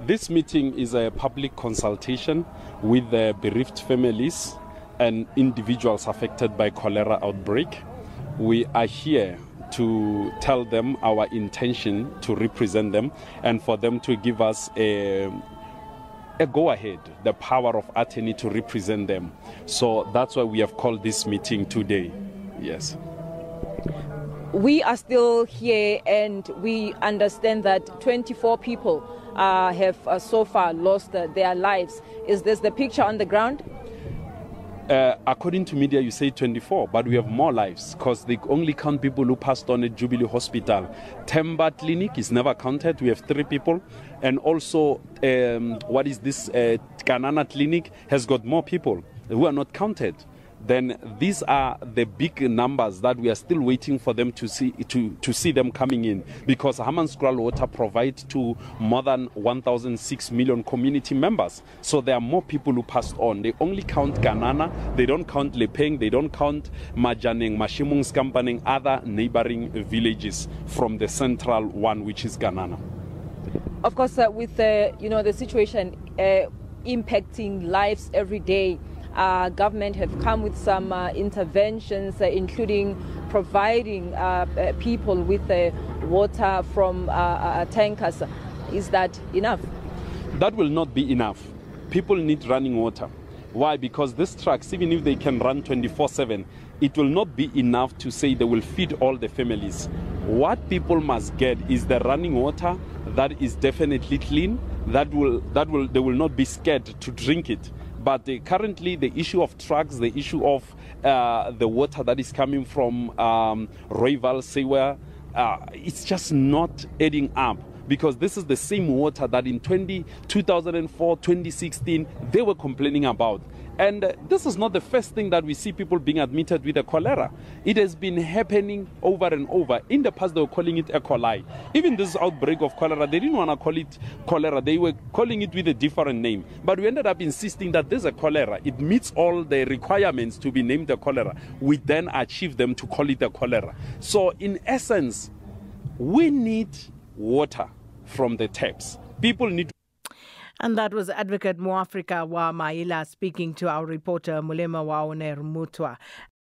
This meeting is a public consultation with the bereaved families and individuals affected by cholera outbreak. We are here to tell them our intention to represent them and for them to give us a a go ahead, the power of attorney to represent them. So that's why we have called this meeting today. Yes. We are still here and we understand that 24 people uh, have uh, so far lost uh, their lives. Is this the picture on the ground? Uh, according to media, you say 24, but we have more lives because they only count people who passed on at Jubilee Hospital. Temba Clinic is never counted. We have three people. And also, um, what is this? Uh, Kanana Clinic has got more people who are not counted. Then these are the big numbers that we are still waiting for them to see to, to see them coming in because Hammanskraal Water provide to more than 1,006 million community members. So there are more people who passed on. They only count Ganana, they don't count Lepeng, they don't count Majaneng, Mashimung, Skampaneng, other neighboring villages from the central one, which is Ganana. Of course, uh, with the you know the situation uh, impacting lives every day. Uh, government have come with some uh, interventions, uh, including providing uh, uh, people with uh, water from tankers. Is that enough? That will not be enough. People need running water. Why? Because these trucks, even if they can run 24 7, it will not be enough to say they will feed all the families. What people must get is the running water that is definitely clean, that will, that will, they will not be scared to drink it. But uh, currently, the issue of trucks, the issue of uh, the water that is coming from um, Royval Sewer, uh, it's just not adding up because this is the same water that in 20, 2004, 2016, they were complaining about. And uh, this is not the first thing that we see people being admitted with a cholera. It has been happening over and over. In the past, they were calling it E. coli. Even this outbreak of cholera, they didn't want to call it cholera. They were calling it with a different name. But we ended up insisting that there's a cholera. It meets all the requirements to be named a cholera. We then achieve them to call it a cholera. So, in essence, we need water from the taps. People need And that was Advocate Moafrika wa Maila speaking to our reporter Mulema Waoner Mutwa.